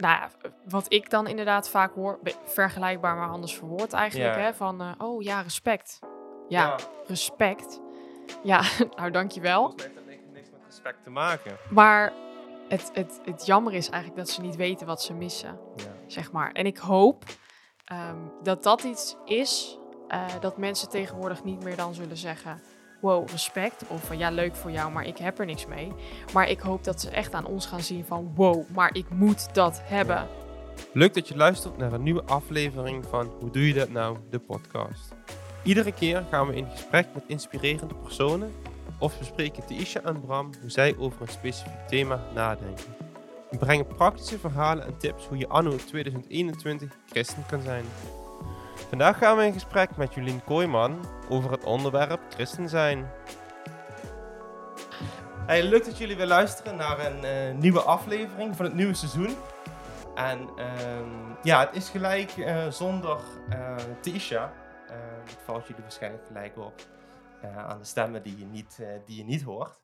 nou ja, wat ik dan inderdaad vaak hoor, vergelijkbaar maar anders verwoord eigenlijk, Ja. hè, van, eh, oh ja, respect. Ja, respect. Ja, nou dankjewel. Volgens mij heeft dat niks, niks met respect te maken. Maar het, het, het jammer is eigenlijk dat ze niet weten wat ze missen, Ja. zeg maar. En ik hoop ehm, dat dat iets is eh, dat mensen tegenwoordig niet meer dan zullen zeggen... Wow, respect. Of eh, ja, leuk voor jou, maar ik heb er niks mee. Maar ik hoop dat ze echt aan ons gaan zien van... Wow, maar ik moet dat hebben. Leuk dat je luistert naar een nieuwe aflevering van Hoe doe je dat nou? De podcast. Iedere keer gaan we in gesprek met inspirerende personen of bespreken Tisha en Bram hoe zij over een specifiek thema nadenken. We brengen praktische verhalen en tips hoe je anno 2021 christen kan zijn. Vandaag gaan we in gesprek met Jolien Kooijman over het onderwerp christen zijn. Hey, leuk dat jullie weer luisteren naar een eh, nieuwe aflevering van het nieuwe seizoen. En ehm, ja, het is gelijk eh, zondag eh Tisha. Eh, het valt jullie waarschijnlijk gelijk op aan de stemmen die je niet, die je niet hoort.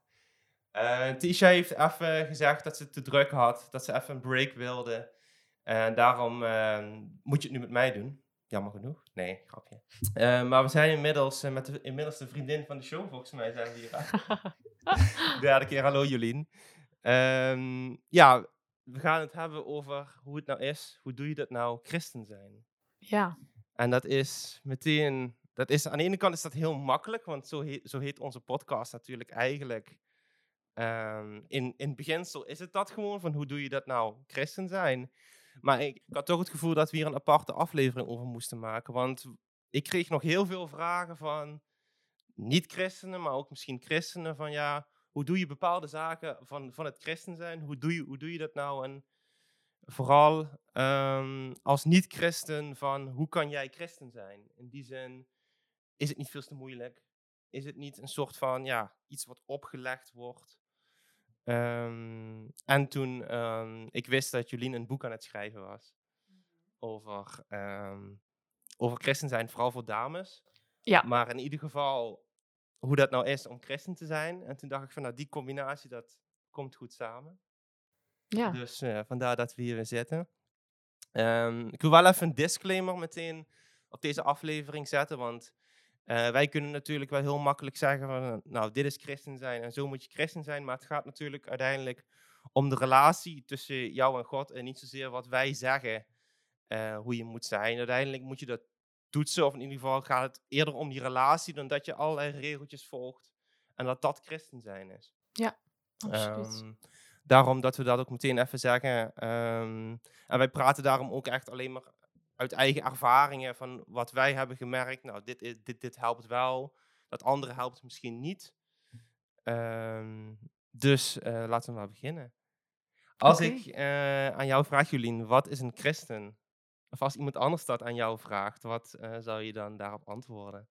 Tisha heeft even gezegd dat ze te druk had, dat ze even een break wilde. En daarom eh, moet je het nu met mij doen. Jammer genoeg. Nee, grapje. Eh, maar we zijn inmiddels eh, met de, inmiddels de vriendin van de show, volgens mij zijn we hier. Derde keer hallo Jolien. Ehm, ja, we gaan het hebben over hoe het nou is. Hoe doe je dat nou, christen zijn? Ja, En dat is meteen, dat is, aan de ene kant is dat heel makkelijk, want zo, heet, zo heet onze podcast natuurlijk eigenlijk. Ehm, in, in beginsel is het dat gewoon, van hoe doe je dat nou, christen zijn? Maar ik, had toch het gevoel dat we hier een aparte aflevering over moesten maken, want ik kreeg nog heel veel vragen van niet-christenen, maar ook misschien christenen, van ja, hoe doe je bepaalde zaken van, van het christen zijn? Hoe doe je, hoe doe je dat nou? En vooral ehm, als niet-christen van hoe kan jij christen zijn? In die zin, is het niet veel te moeilijk? Is het niet een soort van, ja, iets wat opgelegd wordt? Ehm, en toen ehm, ik wist dat Jolien een boek aan het schrijven was over, ehm, over christen zijn, vooral voor dames. Ja. Maar in ieder geval, hoe dat nou is om christen te zijn. En toen dacht ik van, nou, die combinatie, dat komt goed samen. ja. Dus eh, vandaar dat we hier weer zitten. Ik wil wel even een disclaimer meteen op deze aflevering zetten, want eh, wij kunnen natuurlijk wel heel makkelijk zeggen van, eh, nou, dit is christen zijn en zo moet je christen zijn, maar het gaat natuurlijk uiteindelijk om de relatie tussen jou en God en niet zozeer wat wij zeggen eh, hoe je moet zijn. Uiteindelijk moet je dat toetsen, of in ieder geval gaat het eerder om die relatie dan dat je allerlei regeltjes volgt en dat dat christen zijn is. Absoluut. Ehm, daarom dat we dat ook meteen even zeggen. Ehm, en wij praten daarom ook echt alleen maar uit eigen ervaringen van wat wij hebben gemerkt. Nou, dit, dit, dit helpt wel, dat andere helpt misschien niet. Ehm, dus eh, laten we maar beginnen. Als ik eh, aan jou vraag, Jolien, wat is een christen? Of als iemand anders dat aan jou vraagt, wat eh, zou je dan daarop antwoorden?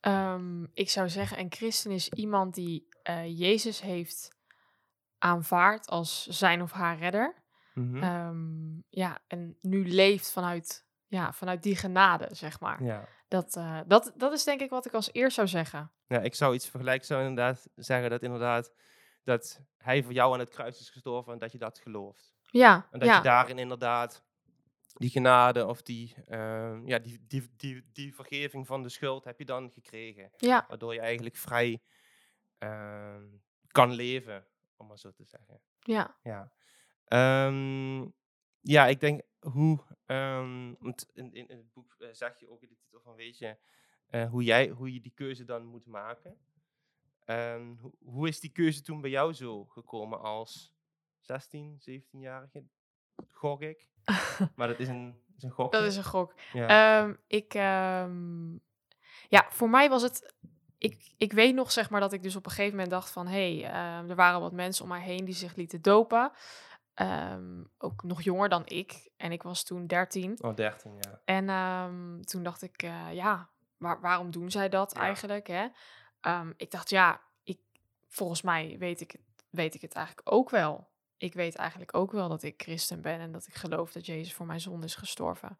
Ehm, ik zou zeggen, een christen is iemand die Jezus heeft aanvaard als zijn of haar redder. Mhm. Ehm, ja, en nu leeft vanuit, ja, vanuit die genade, zeg maar. ja. Dat, eh, dat, dat is denk ik wat ik als eerst zou zeggen. Ja, ik zou iets vergelijken. zou inderdaad zeggen dat inderdaad dat hij voor jou aan het kruis is gestorven en dat je dat gelooft. Ja, En dat ja, je daarin inderdaad die genade of die, ehm, ja, die, die, die, die vergeving van de schuld heb je dan gekregen. ja, Waardoor je eigenlijk vrij ehm, kan leven, om maar zo te zeggen. ja. Ja, Ehm, ja ik denk hoe, ehm, want in, in, in het boek eh, zeg je ook in de titel van weet je, eh, hoe, jij, hoe je die keuze dan moet maken. Ehm, hoe, hoe is die keuze toen bij jou zo gekomen als 16, 17-jarige? Gok ik. Maar dat is een, is een gokje. Dat is een gok. ja. Ik, ja, voor mij was het. Ik, ik weet nog, zeg maar, dat ik dus op een gegeven moment dacht van... hé, hey, er waren wat mensen om mij heen die zich lieten dopen. Ehm, ook nog jonger dan ik. En ik was toen 13. oh, 13, ja. En ehm, toen dacht ik, eh, ja, waar, waarom doen zij dat Ja. eigenlijk? Hè? Ehm, ik dacht, ja, ik, volgens mij weet ik, weet ik het eigenlijk ook wel. Ik weet eigenlijk ook wel dat ik christen ben en dat ik geloof dat Jezus voor mijn zonde is gestorven.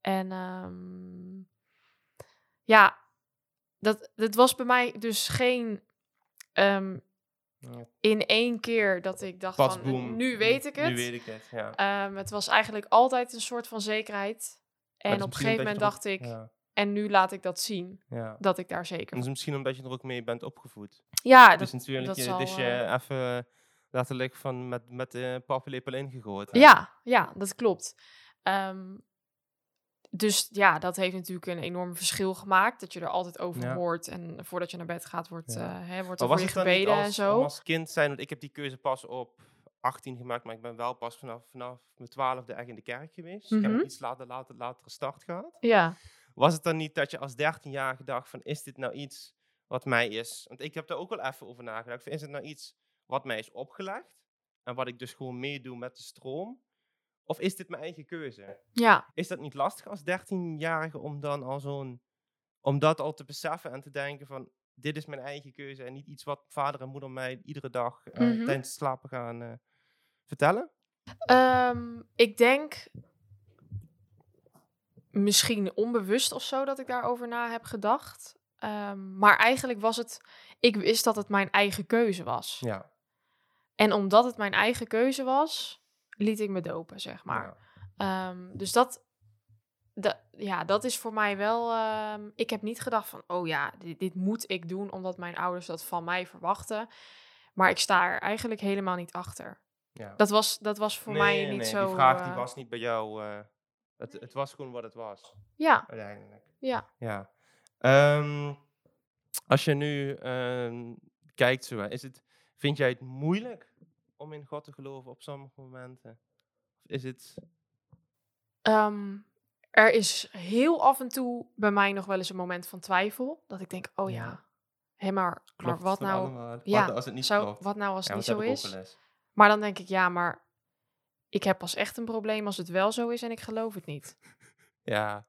En ja, dat, dat was bij mij dus geen. In één keer dat ik dacht Pas van, boom. nu weet ik het. Nu weet ik het, ja. Ehm, het was eigenlijk altijd een soort van zekerheid. En op een gegeven moment dacht ik, en nu laat ik dat zien, Ja. dat ik daar zeker dat is misschien omdat je er ook mee bent opgevoed. Ja, dus natuurlijk, dat je, zal, dus je eh, even letterlijk van met, met de paplepel ingegooid. hè? ja, ja, dat klopt. Ehm, dus ja, dat heeft natuurlijk een enorm verschil gemaakt. Dat je er altijd over Ja. hoort. En voordat je naar bed gaat, wordt, Ja. eh, hè, wordt er voor je gebeden als, en zo. als kind zijn, want ik heb die keuze pas op 18 gemaakt, maar ik ben wel pas vanaf, vanaf mijn twaalfde echt in de kerk geweest. Ik heb Mhm. een iets later, later, latere start gehad. Ja, Was het dan niet dat je als 13-jarige dacht van, is dit nou iets wat mij is? Want ik heb daar ook wel even over nagedacht. Is het nou iets wat mij is opgelegd? En wat ik dus gewoon meedoe met de stroom? Of is dit mijn eigen keuze? ja, Is dat niet lastig als 13-jarige om dan al zo'n... Om dat al te beseffen en te denken van... Dit is mijn eigen keuze en niet iets wat vader en moeder mij iedere dag eh, Mhm. tijdens het slapen gaan eh, vertellen? Ehm, ik denk misschien onbewust of zo dat ik daarover na heb gedacht. Ehm, maar eigenlijk was het, ik wist dat het mijn eigen keuze was. Ja. En omdat het mijn eigen keuze was, liet ik me dopen, zeg maar. ja. Ehm, dus dat, da- ja, dat is voor mij wel. ehm, ik heb niet gedacht van, oh ja, dit, dit moet ik doen omdat mijn ouders dat van mij verwachten. Maar ik sta er eigenlijk helemaal niet achter. ja. Dat was, dat was voor Nee, mij nee, niet nee, zo. Die vraag die eh, was niet bij jou... eh, het, het was gewoon wat het was, Ja, uiteindelijk. ja. Ja. Ehm, als je nu kijkt, is het, vind jij het moeilijk om in God te geloven op sommige momenten? Of is het... Ehm, er is heel af en toe bij mij nog wel eens een moment van twijfel. Dat ik denk, oh ja, Ja. hé, maar, wat nou? allemaal? Wat ja, nou als het niet klopt? wat nou als Ja, het niet zo is? Maar dan denk ik, ja, maar ik heb pas echt een probleem als het wel zo is en ik geloof het niet. Ja,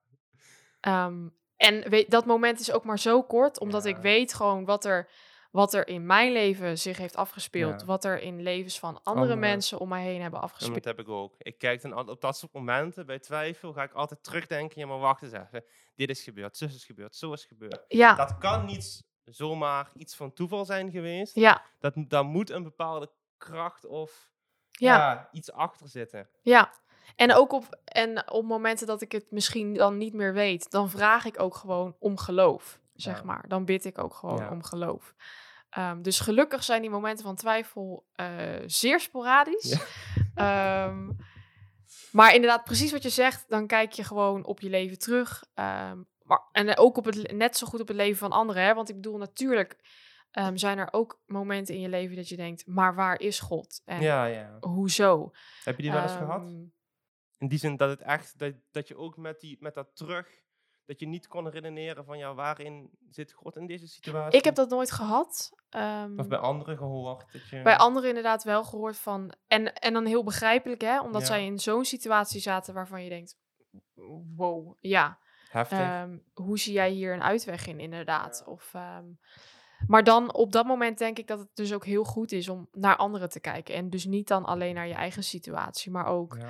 Ehm, en weet, dat moment is ook maar zo kort, omdat ik weet gewoon wat er, wat er in mijn leven zich heeft afgespeeld. Ja. Wat er in levens van andere Andere- mensen om mij heen hebben en afgespeeld. dat heb ik ook. Ik kijk dan altijd op dat soort momenten, bij twijfel, ga ik altijd terugdenken. Ja, maar wacht eens even. Dit is gebeurd, zus is gebeurd, zo is gebeurd. Ja, Dat kan niet zomaar iets van toeval zijn geweest. ja, Dat, daar moet een bepaalde kracht of ja. ja, iets achter zitten. Ja, en ook op, en op momenten dat ik het misschien dan niet meer weet, dan vraag ik ook gewoon om geloof, zeg maar. Dan bid ik ook gewoon om geloof. Ehm, dus gelukkig zijn die momenten van twijfel eh, zeer sporadisch. Ehm, maar inderdaad, precies wat je zegt, dan kijk je gewoon op je leven terug. Ehm, maar, en ook op het, net zo goed op het leven van anderen. Hè? Want ik bedoel, natuurlijk zijn er ook momenten in je leven dat je denkt, maar waar is God? En Ja, ja. hoezo? Heb je die wel eens gehad? In die zin dat het echt, dat, dat je ook met, die, met dat terug, dat je niet kon redeneren van ja, waarin zit God in deze situatie? Ik heb dat nooit gehad. Ehm, Of bij anderen gehoord. Dat je, bij anderen inderdaad wel gehoord van. En, en dan heel begrijpelijk, hè? Omdat Ja. zij in zo'n situatie zaten waarvan je denkt: wow, ja. Heftig. ehm, hoe zie jij hier een uitweg in, inderdaad? Ja. Of, ehm, maar dan op dat moment denk ik dat het dus ook heel goed is om naar anderen te kijken. En dus niet dan alleen naar je eigen situatie, maar ook ja.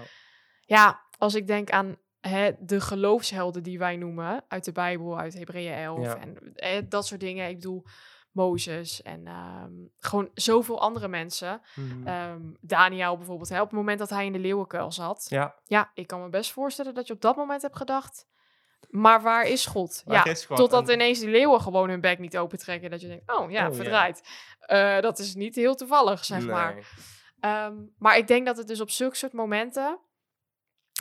ja, als ik denk aan hè, de geloofshelden die wij noemen uit de Bijbel, uit Hebreeën 11 Ja. en eh, dat soort dingen. Ik bedoel, Mozes en ehm, gewoon zoveel andere mensen. Mhm. Ehm, Daniel bijvoorbeeld, hè, op het moment dat hij in de leeuwenkuil zat. ja, Ja, ik kan me best voorstellen dat je op dat moment hebt gedacht, maar waar is God? Waar ja, is totdat En- ineens die leeuwen gewoon hun bek niet opentrekken. Dat je denkt, oh ja, Oh, verdraaid. Eh, dat is niet heel toevallig, zeg maar. Ehm, maar ik denk dat het dus op zulke soort momenten,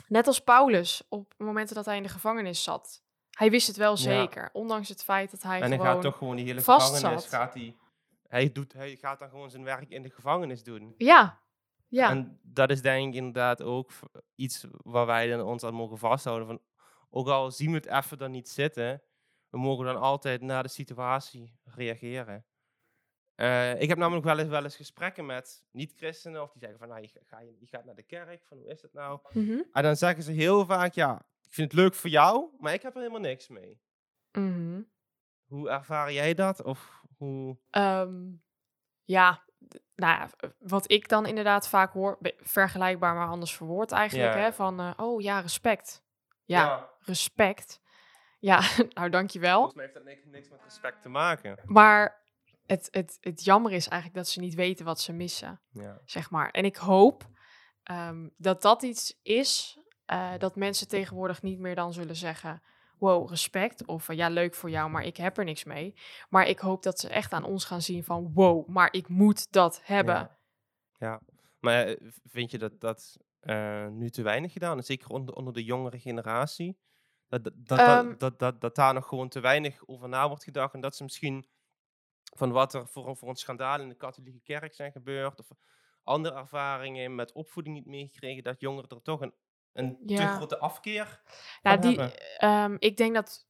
net als Paulus, op momenten dat hij in de gevangenis zat, hij wist het wel Ja. zeker, ondanks het feit dat hij En hij gaat toch gewoon die hele gevangenis, zat. gaat hij, hij, doet, hij gaat dan gewoon zijn werk in de gevangenis doen. Ja, ja, En dat is denk ik inderdaad ook iets waar wij dan ons aan mogen vasthouden. Van, ook al zien we het even dan niet zitten, we mogen dan altijd naar de situatie reageren. Eh, ik heb namelijk wel eens, wel eens gesprekken met niet-christenen, of die zeggen van, nou, je, ga, je, je gaat naar de kerk, van hoe is het nou? Mhm, En dan zeggen ze heel vaak, ja, ik vind het leuk voor jou, maar ik heb er helemaal niks mee. mhm. Hoe ervaar jij dat? Of hoe... Ehm, ja, nou ja, wat ik dan inderdaad vaak hoor, vergelijkbaar maar anders verwoord eigenlijk, Ja. hè, van, eh, oh ja, respect. Ja, respect. Ja, nou dankjewel. Volgens mij heeft dat niks, niks met respect te maken. Maar het, het, het jammer is eigenlijk dat ze niet weten wat ze missen, Ja. zeg maar. En ik hoop ehm, dat dat iets is eh, dat mensen tegenwoordig niet meer dan zullen zeggen... Wow, respect. Of eh, ja, leuk voor jou, maar ik heb er niks mee. Maar ik hoop dat ze echt aan ons gaan zien van... Wow, maar ik moet dat hebben. Ja. ja. Maar eh, vind je dat dat nu te weinig gedaan is? Zeker onder, onder de jongere generatie? Dat, dat, dat, Ehm. dat, dat, dat, dat daar nog gewoon te weinig over na wordt gedacht. En dat ze misschien van wat er voor, een- voor een schandaal in de katholieke kerk zijn gebeurd. Of andere ervaringen met opvoeding niet meegekregen. Dat jongeren er toch een, een te grote afkeer Nou, van die, hebben. ehm, ik denk dat.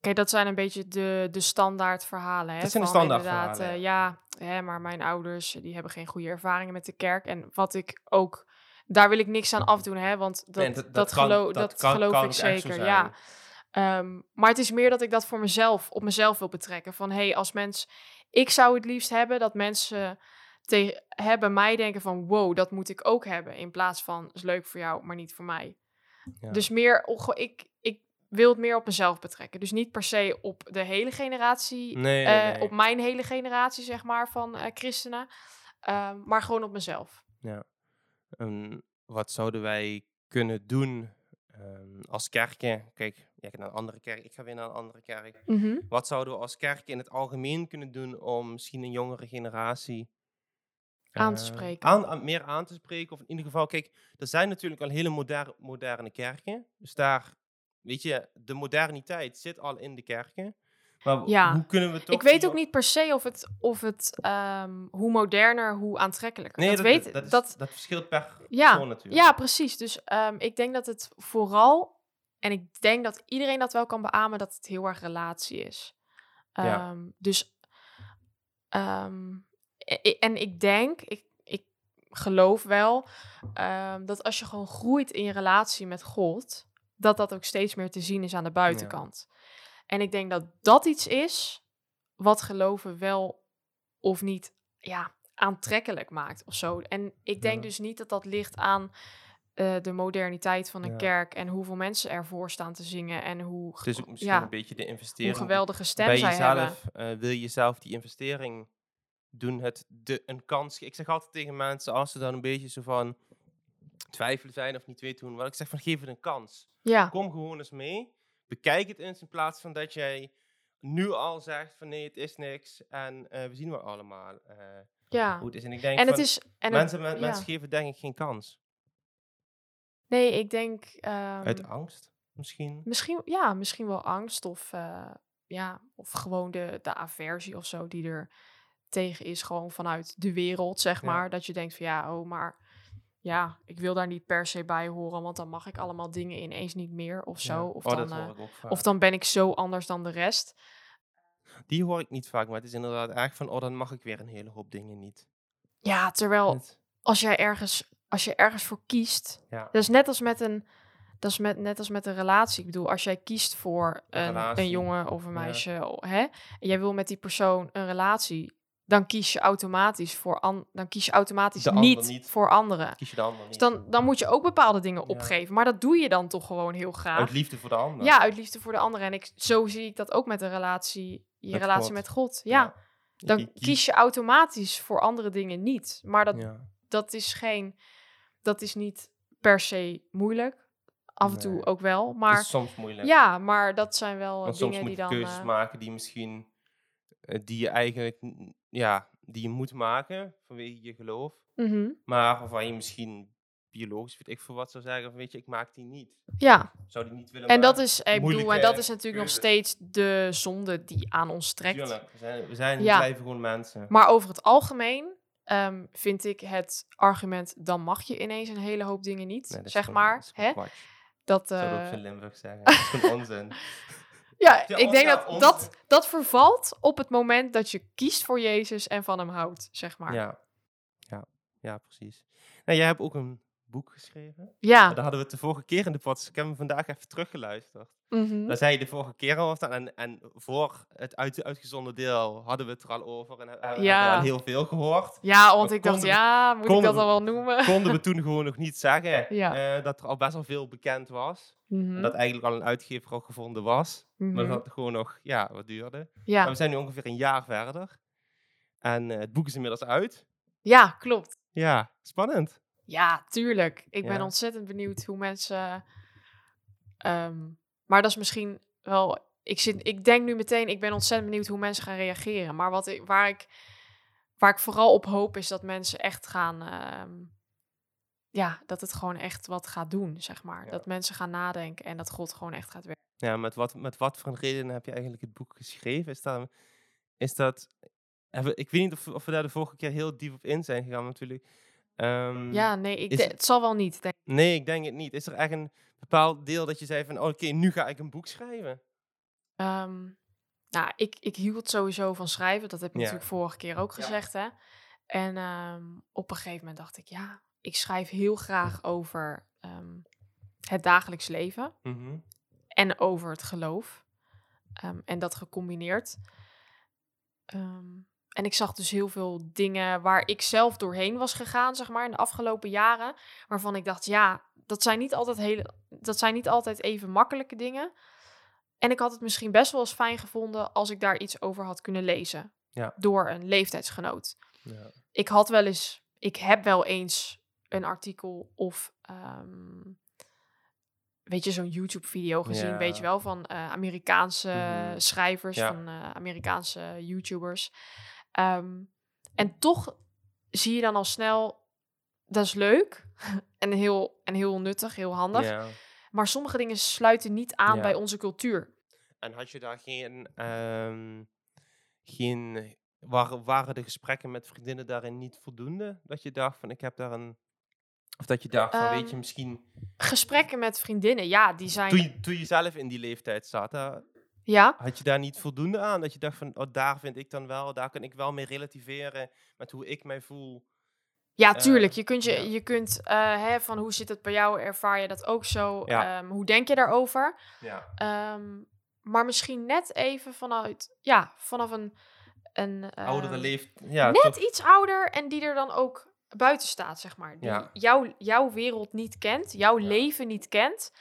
Kijk, dat zijn een beetje de, de standaard verhalen. Hè, Dat zijn de standaard verhalen, eh, ja, hè, maar mijn ouders eh, die hebben geen goede ervaringen met de kerk. En wat ik ook. Daar wil ik niks aan afdoen, hè? Want dat, Nee, dat, dat kan- gelo- dat kan- geloof kan ik zeker. Ja. Ehm, maar het is meer dat ik dat voor mezelf, op mezelf wil betrekken. Van hé, hey, als mens. Ik zou het liefst hebben dat mensen tegen hebben mij denken van wow, dat moet ik ook hebben. In plaats van is leuk voor jou, maar niet voor mij. Ja. Dus meer, ik, ik wil het meer op mezelf betrekken. Dus niet per se op de hele generatie, Nee, eh, nee. op mijn hele generatie, zeg maar, van eh, christenen. Ehm, maar gewoon op mezelf. Ja. En wat zouden wij kunnen doen ehm, als kerken? Kijk, jij gaat naar een andere kerk, ik ga weer naar een andere kerk. Wat zouden we als kerk in het algemeen kunnen doen om misschien een jongere generatie Aan te eh, spreken. Aan, aan- meer aan te spreken. Of in ieder geval, kijk, er zijn natuurlijk al hele moderne, moderne kerken. Dus daar, weet je, de moderniteit zit al in de kerken. Maar Ja. hoe kunnen we toch... Ik weet ook niet per se of het, of het ehm, hoe moderner, hoe aantrekkelijker. Nee, dat, dat, weet dat, dat, is- dat dat verschilt per Ja, persoon natuurlijk. Ja, precies. Dus ehm, ik denk dat het vooral, en ik denk dat iedereen dat wel kan beamen, dat het heel erg relatie is. Ja. Ehm, Dus, ehm, e- e- en ik denk, ik, ik geloof wel, ehm, dat als je gewoon groeit in je relatie met God, dat dat ook steeds meer te zien is aan de buitenkant. En ik denk dat dat iets is wat geloven wel of niet, ja, aantrekkelijk maakt of zo. En ik denk Ja. dus niet dat dat ligt aan eh, de moderniteit van een Ja. kerk en hoeveel mensen ervoor staan te zingen en hoe, Het is ook misschien ja, een beetje de hoe investering. geweldige stem bij zij hebben. eh, wil je zelf die investering doen, het de, een kans. Ik zeg altijd tegen mensen, als ze dan een beetje zo van twijfelen zijn of niet weten hoe, wat ik zeg van geef het een kans. Ja, Kom gewoon eens mee, bekijk het eens in plaats van dat jij nu al zegt van nee, het is niks en eh, we zien wel allemaal ja. hoe het is. En ik denk En het van, is. En het- mensen, mensen geven denk ik geen kans. Nee, ik denk. ehm, Uit angst misschien. Misschien, ja, misschien wel angst of, eh, ja, of gewoon de, de aversie of zo die er tegen is, gewoon vanuit de wereld, zeg Ja. maar. Dat je denkt van ja, oh, maar ja, ik wil daar niet per se bij horen, want dan mag ik allemaal dingen ineens niet meer of zo. Ja. Of, oh, dan, eh, of dan ben ik zo anders dan de rest. Die hoor ik niet vaak, maar het is inderdaad erg van, oh, dan mag ik weer een hele hoop dingen niet. Ja, terwijl als jij ergens, als je ergens voor kiest, ja. dat is net als met een. Dat is met, net als met een relatie. Ik bedoel, als jij kiest voor Een een, jongen of een ja. meisje, hè, en jij wil met die persoon een relatie, dan kies je automatisch voor an, dan kies je automatisch niet, niet. voor anderen. Kies je de ander Dus niet. dan, dan moet je ook bepaalde dingen Ja. opgeven. Maar dat doe je dan toch gewoon heel Uit graag. liefde voor de ander. Ja, uit liefde voor de ander. En ik, zo zie ik dat ook met een relatie, je Met relatie God. met God. Ja, Je dan kie- kies je automatisch voor andere dingen niet. Maar dat, Ja. dat is geen, dat is niet per se moeilijk. Af en toe Nee. ook wel. Maar is soms moeilijk. ja, maar dat zijn wel Want soms dingen moet die je dan. keuzes eh, maken die misschien, eh, die je eigenlijk, ja, die je moet maken vanwege je geloof. mhm. Maar waarvan je misschien biologisch, weet ik veel wat zou zeggen, van weet je, ik maak die niet. Ja, Zou die niet willen en dat is, ik bedoel, en dat is natuurlijk nog steeds de zonde die aan ons trekt. Tuurlijk, we zijn, we, zijn, Ja. blijven gewoon mensen. Maar over het algemeen ehm, vind ik het argument, dan mag je ineens een hele hoop dingen niet, Nee, zeg gewoon- maar. hè? Dat, Zou dat eh, ook in Limburg zeggen. Dat is gewoon onzin. ja, Ja, ik denk ja, dat, onzin. dat dat vervalt op het moment dat je kiest voor Jezus en van hem houdt, zeg maar. Ja. Ja. ja, precies. Nou, jij hebt ook een boek geschreven. Ja. Daar hadden we het de vorige keer in de podcast. Ik heb hem vandaag even teruggeluisterd. mhm. Daar zei je de vorige keer al over. En, en voor het uit, uitgezonden deel hadden we het er al over. En hebben we Ja. al heel veel gehoord. Ja, want Maar ik dacht, we- ja, moet ik dat we- al wel noemen? Konden we toen gewoon nog niet zeggen Ja. eh, dat er al best wel veel bekend was. Mhm, En dat eigenlijk al een uitgever al gevonden was. Maar mhm. dat het gewoon nog ja, wat duurde. Maar Ja, we zijn nu ongeveer een jaar verder. En eh, het boek is inmiddels uit. Ja, klopt. Ja, spannend. Ja, tuurlijk. Ik ben ontzettend benieuwd hoe mensen. ehm, maar dat is misschien wel. Ik, zit, ik denk nu meteen, ik ben ontzettend benieuwd hoe mensen gaan reageren. Maar wat ik, waar, ik, waar ik vooral op hoop, is dat mensen echt gaan. ehm, ja, dat het gewoon echt wat gaat doen, zeg maar. Ja. Dat mensen gaan nadenken en dat God gewoon echt gaat werken. Ja, met wat, met wat voor een reden heb je eigenlijk het boek geschreven? Is dat, is dat hebben, ik weet niet of, of we daar de vorige keer heel diep op in zijn gegaan natuurlijk. Ehm, Ja, nee, ik is het- zal wel niet. Denk. ik. Nee, ik denk het niet. Is er echt een bepaald deel dat je zei van, oh, oké, nu ga ik een boek schrijven? Ehm, nou, ik, ik hield sowieso van schrijven. Dat heb ik Ja. natuurlijk vorige keer ook Ja. gezegd. Hè? En ehm, op een gegeven moment dacht ik, ja, ik schrijf heel graag over het dagelijks leven Mhm. en over het geloof. En dat gecombineerd. Ehm, en ik zag dus heel veel dingen waar ik zelf doorheen was gegaan, zeg maar, in de afgelopen jaren. Waarvan ik dacht, ja, dat zijn niet altijd, hele, dat zijn niet altijd even makkelijke dingen. En ik had het misschien best wel eens fijn gevonden als ik daar iets over had kunnen lezen. Ja. Door een leeftijdsgenoot. Ja. Ik had wel eens, ik heb wel eens een artikel of, ehm, weet je, zo'n YouTube-video gezien, weet je wel, van eh, Amerikaanse Mhm. schrijvers, Ja. van eh, Amerikaanse YouTubers. Ehm, en toch zie je dan al snel, dat is leuk en heel, en heel nuttig, heel handig. Maar sommige dingen sluiten niet aan bij onze cultuur. En had je daar geen, ehm, geen waren, waren de gesprekken met vriendinnen daarin niet voldoende? Dat je dacht van, ik heb daar een, of dat je dacht van, weet je, Ehm, misschien, Gesprekken met vriendinnen, ja, die zijn. toen je, toen je zelf in die leeftijd zat, hè, Ja, had je daar niet voldoende aan? Dat je dacht van, oh, daar vind ik dan wel, daar kan ik wel mee relativeren met hoe ik mij voel. ja Eh, tuurlijk. Je kunt, je, ja. je kunt eh, hè, van hoe zit het bij jou, ervaar je dat ook zo? Ja. Ehm, hoe denk je daarover? Ja. Ehm, maar misschien net even vanuit, ja, vanaf een, een Oudere ehm, leeftijd. Ja, net iets ouder en die er dan ook buiten staat, zeg maar. Die Ja. jouw, jouw wereld niet kent, jouw Ja. leven niet kent.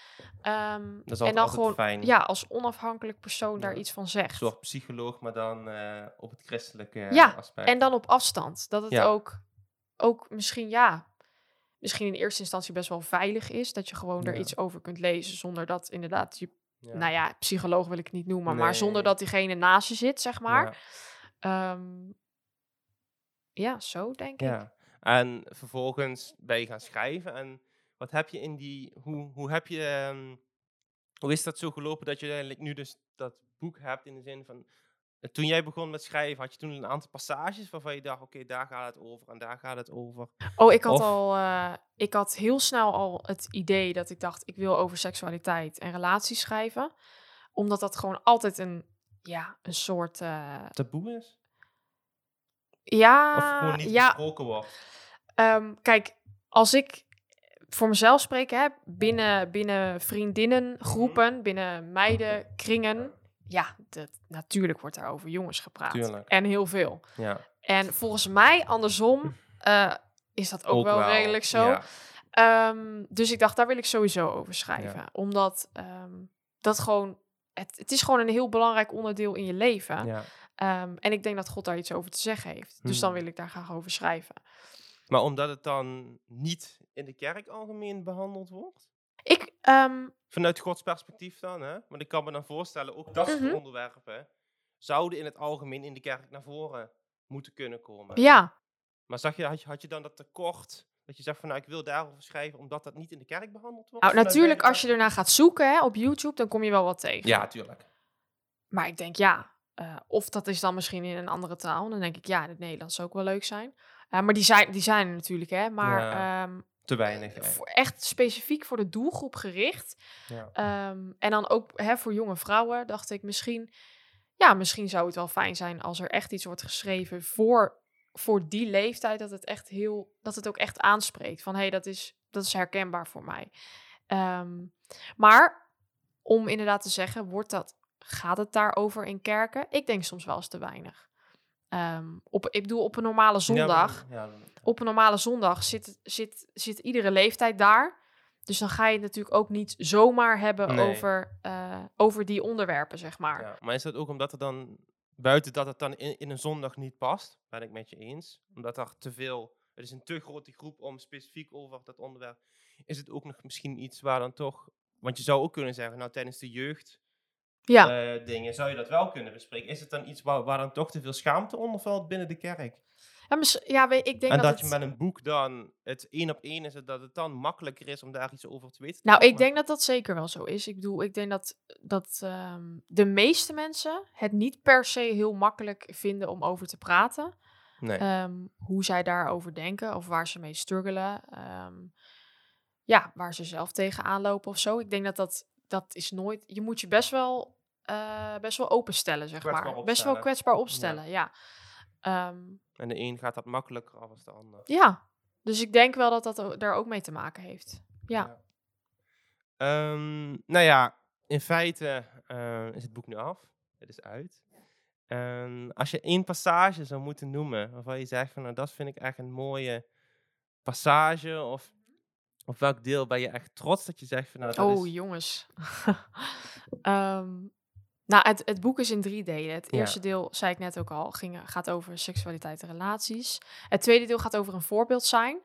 Ehm, Dat is en dan gewoon, fijn. ja, als onafhankelijk persoon daar iets van Een zegt. soort psycholoog, maar dan eh, op het christelijke Ja, aspect. En dan op afstand. Dat het ook, ook misschien, ja, misschien in eerste instantie best wel veilig is. Dat je gewoon er iets over kunt lezen zonder dat inderdaad je, nou ja, psycholoog wil ik niet noemen, maar zonder dat diegene naast je zit, zeg maar. Ja. Ehm, ja, zo denk ik. En vervolgens ben je gaan schrijven. En wat heb je in die. Hoe, hoe heb je. ehm, hoe is dat zo gelopen dat je uiteindelijk nu dus dat boek hebt in de zin van. eh, Toen jij begon met schrijven, had je toen een aantal passages waarvan je dacht: oké, daar gaat het over en daar gaat het over. Oh, ik had Of- al, eh, ik had heel snel al het idee dat ik dacht, ik wil over seksualiteit en relaties schrijven. Omdat dat gewoon altijd een, ja, een soort, eh, Taboe is? Ja, Of gewoon niet ja, gesproken wordt? Ehm, kijk, als ik voor mezelf spreek, hè, binnen, binnen vriendinnengroepen, binnen meidenkringen, ja, dat, natuurlijk wordt daar over jongens gepraat. Tuurlijk. En heel veel. Ja. En volgens mij, andersom, eh, is dat ook, wel, redelijk zo. Ja. Ehm, dus ik dacht, daar wil ik sowieso over schrijven. Omdat ehm, dat gewoon, het, het is gewoon een heel belangrijk onderdeel in je leven. ja. Ehm, en ik denk dat God daar iets over te zeggen heeft. Dus dan Hmm. wil ik daar graag over schrijven. Maar omdat het dan niet in de kerk algemeen behandeld wordt? Ik, ehm, Vanuit Gods perspectief dan, hè? Want ik kan me dan voorstellen, ook dat soort Mhm. onderwerpen zouden in het algemeen in de kerk naar voren moeten kunnen komen. ja, Maar zag je, had, je, had je dan dat tekort, dat je zegt van nou, ik wil daarover schrijven, omdat dat niet in de kerk behandeld wordt? nou, natuurlijk als je ernaar gaat zoeken hè, op YouTube, dan kom je wel wat tegen. Ja, tuurlijk. Maar ik denk ja, eh, of dat is dan misschien in een andere taal. Dan denk ik ja, in het Nederlands zou ook wel leuk zijn. Eh, maar die zijn, die zijn er natuurlijk, hè. Maar Ja. ehm, Te weinig. hè. voor echt specifiek voor de doelgroep gericht. Ja. Ehm, en dan ook hè, voor jonge vrouwen dacht ik misschien... Ja, misschien zou het wel fijn zijn als er echt iets wordt geschreven voor, voor die leeftijd. Dat het, echt heel, dat het ook echt aanspreekt. Van hé, hey, dat, is, dat is herkenbaar voor mij. Ehm, maar om inderdaad te zeggen, wordt dat, gaat het daarover in kerken? Ik denk soms wel eens te weinig. Ehm, op, ik bedoel, op een normale zondag Ja, maar- ja, op een normale zondag zit, zit, zit iedere leeftijd daar. Dus dan ga je het natuurlijk ook niet zomaar hebben Nee. over, eh, over die onderwerpen, zeg maar. ja. Maar is dat ook omdat er dan buiten dat het dan in, in een zondag niet past, ben ik met je eens. Omdat er te veel, het is een te grote groep om specifiek over dat onderwerp, is het ook nog misschien iets waar dan toch, want je zou ook kunnen zeggen, nou tijdens de jeugd Ja, eh, dingen zou je dat wel kunnen bespreken. Is het dan iets waar, waar dan toch te veel schaamte onder valt binnen de kerk? ja, mis- ja ik denk en dat, dat, het- je met een boek dan het één op één is, dat het dan makkelijker is om daar iets over te weten. te Nou, ik denk dat dat zeker wel zo is. Ik bedoel, ik denk dat, dat ehm, de meeste mensen het niet per se heel makkelijk vinden om over te praten. Nee. Ehm, hoe zij daarover denken of waar ze mee struggelen. ehm, ja, waar ze zelf tegenaan lopen of zo. Ik denk dat dat, dat is nooit... Je moet je best wel, eh, best wel openstellen, zeg Kwetsbaar maar. Best wel kwetsbaar opstellen, ja. Ehm, En de een gaat dat makkelijker af als de ander. ja, dus ik denk wel dat dat daar ook mee te maken heeft. Ja. Ehm, nou ja, in feite eh, is het boek nu af. Het is uit. En als je één passage zou moeten noemen, waarvan je zegt van nou, dat vind ik echt een mooie passage, of op welk deel ben je echt trots dat je zegt van nou, dat Oh, is... jongens. Ehm, nou, het, het boek is in drie delen. Het Ja. eerste deel, zei ik net ook al, ging, gaat over seksualiteit en relaties. Het tweede deel gaat over een voorbeeld zijn.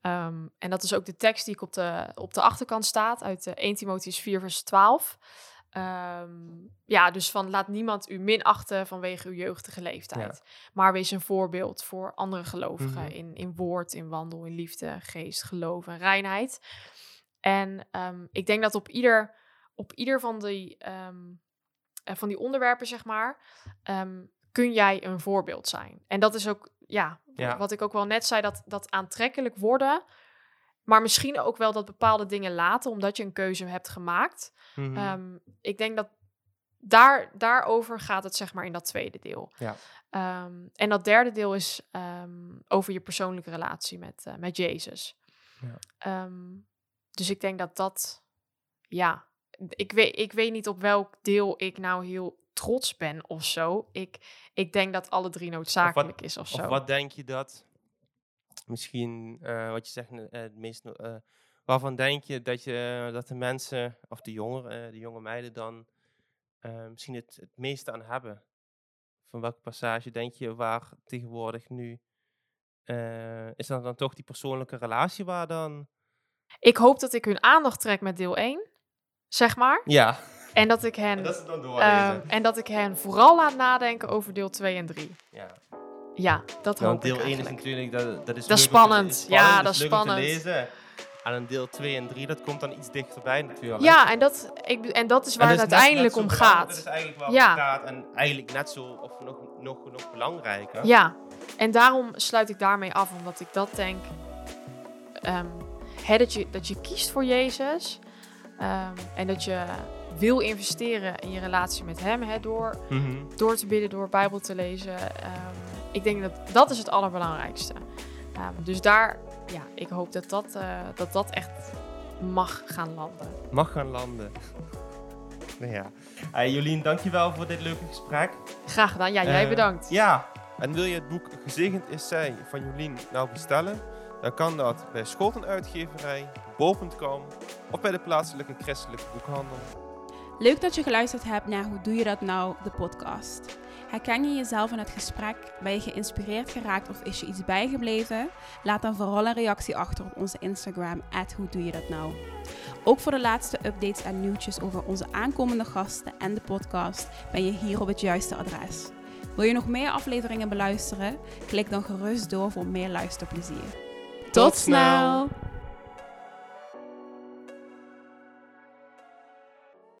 Ehm, en dat is ook de tekst die ik op de, op de achterkant staat uit eh, 1 Timotheus 4 vers 12. Ehm, ja, dus van laat niemand u minachten vanwege uw jeugdige leeftijd. Maar wees een voorbeeld voor andere gelovigen Mhm. in, in woord, in wandel, in liefde, geest, geloof en reinheid. En ehm, ik denk dat op ieder, op ieder van, die, ehm, eh, van die onderwerpen, zeg maar, kun jij een voorbeeld zijn. En dat is ook, ja, Ja. wat ik ook wel net zei, dat, dat aantrekkelijk worden. Maar misschien ook wel dat bepaalde dingen laten, omdat je een keuze hebt gemaakt. Mhm. Ehm, ik denk dat daar, daarover gaat het, zeg maar, in dat tweede deel. Ja. Ehm, en dat derde deel is ehm, over je persoonlijke relatie met, eh, met Jezus. Ja. Dus ik denk dat dat, ja, ik weet, ik weet niet op welk deel ik nou heel trots ben of zo. Ik, ik denk dat alle drie noodzakelijk is of zo. Of wat denk je dat, misschien eh, wat je zegt, eh, het meest, eh, waarvan denk je dat, je dat de mensen, of de jongeren, eh, de jonge meiden dan eh, misschien het, het meeste aan hebben? Van welke passage denk je waar tegenwoordig nu, eh, is dat dan toch die persoonlijke relatie waar dan? Ik hoop dat ik hun aandacht trek met deel 1, zeg maar. Ja, En dat ik hen, dat is dan ehm, en dat ik hen vooral laat nadenken over deel 2 en 3. ja. Ja, dat hoop deel ik 1 is natuurlijk, dat, dat is Dat is leuk om te- spannend. Ja, dat is leuk om te spannend. lezen. En een deel 2 en 3, dat komt dan iets dichterbij natuurlijk. Ja, en dat, ik, en dat is waar dat het uiteindelijk om gaat. Dat is eigenlijk waar Ja. het gaat. En eigenlijk net zo, of nog, nog, nog belangrijker. Ja, en daarom sluit ik daarmee af, omdat ik dat denk. hè, dat, je, dat je kiest voor Jezus. ehm, en dat je wil investeren in je relatie met Hem. Hè, door, Mhm. door te bidden, door Bijbel te lezen. Ehm, ik denk dat dat is het allerbelangrijkste. Ehm, dus daar, ja, ik hoop dat dat, eh, dat dat echt mag gaan landen. Mag gaan landen. ja. Hey, Jolien, dankjewel voor dit leuke gesprek. Graag gedaan. Ja, jij Eh, bedankt. Ja, en wil je het boek Gezegend is zij van Jolien nou bestellen? Dan kan dat bij Scholten Uitgeverij, bol.com of bij de plaatselijke christelijke boekhandel. Leuk dat je geluisterd hebt naar Hoe Doe Je Dat Nou, de podcast. Herken je jezelf in het gesprek? Ben je geïnspireerd geraakt of is je iets bijgebleven? Laat dan vooral een reactie achter op onze Instagram, Hoe Doe Je Dat Nou. Ook voor de laatste updates en nieuwtjes over onze aankomende gasten en de podcast ben je hier op het juiste adres. Wil je nog meer afleveringen beluisteren? Klik dan gerust door voor meer luisterplezier. Tot snel!